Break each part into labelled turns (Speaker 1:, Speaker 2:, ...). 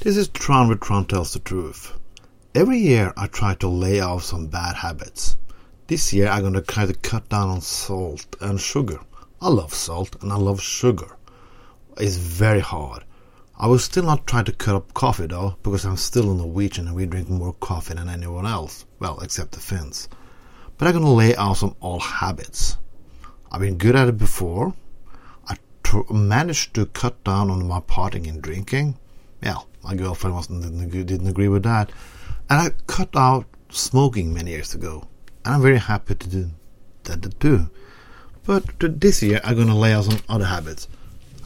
Speaker 1: This is Tron with Tron Tells the Truth. Every year I try to lay off some bad habits. This year I'm gonna try to cut down on salt and sugar. I love salt and I love sugar. It's very hard. I will still not try to cut up coffee though, because I'm still a Norwegian and we drink more coffee than anyone else. Well, except the Finns. But I'm gonna lay out some old habits. I've been good at it before. I tr- managed to cut down on my partying and drinking. Yeah, my girlfriend wasn't didn't, didn't agree with that, and I cut out smoking many years ago, and I'm very happy to do that too. But this year, I'm gonna lay out some other habits.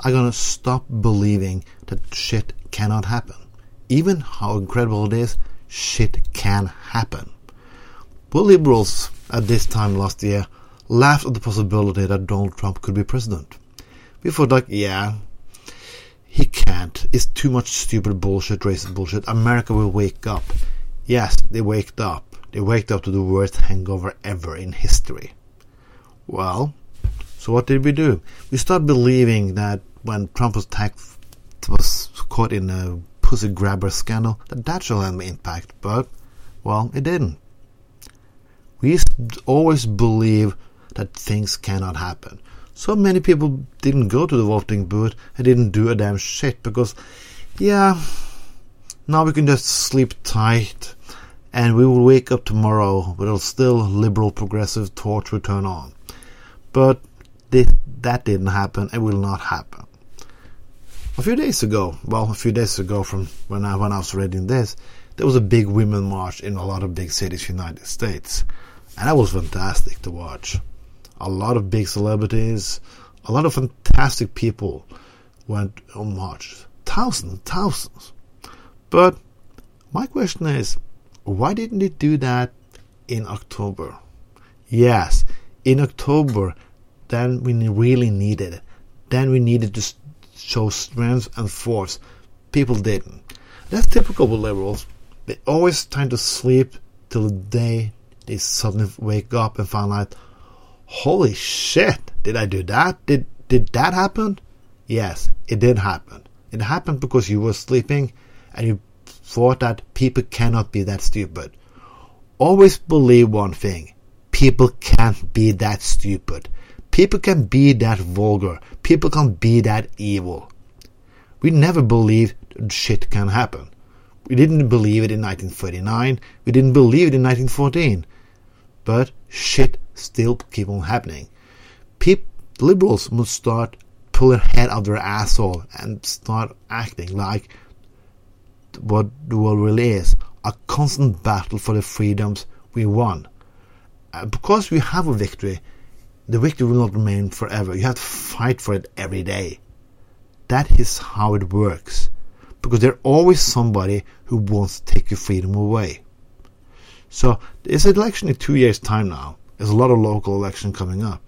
Speaker 1: I'm gonna stop believing that shit cannot happen. Even how incredible it is, shit can happen. Well, liberals at this time last year laughed at the possibility that Donald Trump could be president. We thought like, yeah, he can't. It's too much stupid bullshit, racist bullshit. America will wake up. Yes, they waked up. They waked up to the worst hangover ever in history. Well, so what did we do? We started believing that when Trump was, tax- was caught in a pussy grabber scandal, that that should have an impact. But, well, it didn't. We always believe that things cannot happen so many people didn't go to the voting booth and didn't do a damn shit because, yeah, now we can just sleep tight and we will wake up tomorrow but it'll still liberal progressive torch will turn on. But that didn't happen and will not happen. A few days ago, well, a few days ago from when I, when I was reading this, there was a big women march in a lot of big cities, United States, and that was fantastic to watch a lot of big celebrities, a lot of fantastic people went on march. Thousands, thousands. But my question is, why didn't they do that in October? Yes, in October, then we really needed it. Then we needed to show strength and force. People didn't. That's typical with liberals. They always try to sleep till the day they suddenly wake up and find out, holy shit, did I do that? Did did that happen? Yes, it did happen. It happened because you were sleeping and you thought that people cannot be that stupid. Always believe one thing. People can't be that stupid. People can be that vulgar. People can be that evil. We never believed shit can happen. We didn't believe it in 1939. We didn't believe it in 1914. But shit still keep on happening. People, liberals must start pull their head out of their asshole and start acting like what the world really is a constant battle for the freedoms we won. Uh, because we have a victory, the victory will not remain forever. You have to fight for it every day. That is how it works. Because there's always somebody who wants to take your freedom away. So, an election in two years' time now. There's a lot of local election coming up.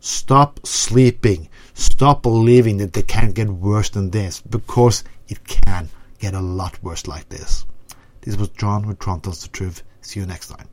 Speaker 1: Stop sleeping. Stop believing that they can't get worse than this because it can get a lot worse like this. This was Tron with Tron Tells the Truth. See you next time.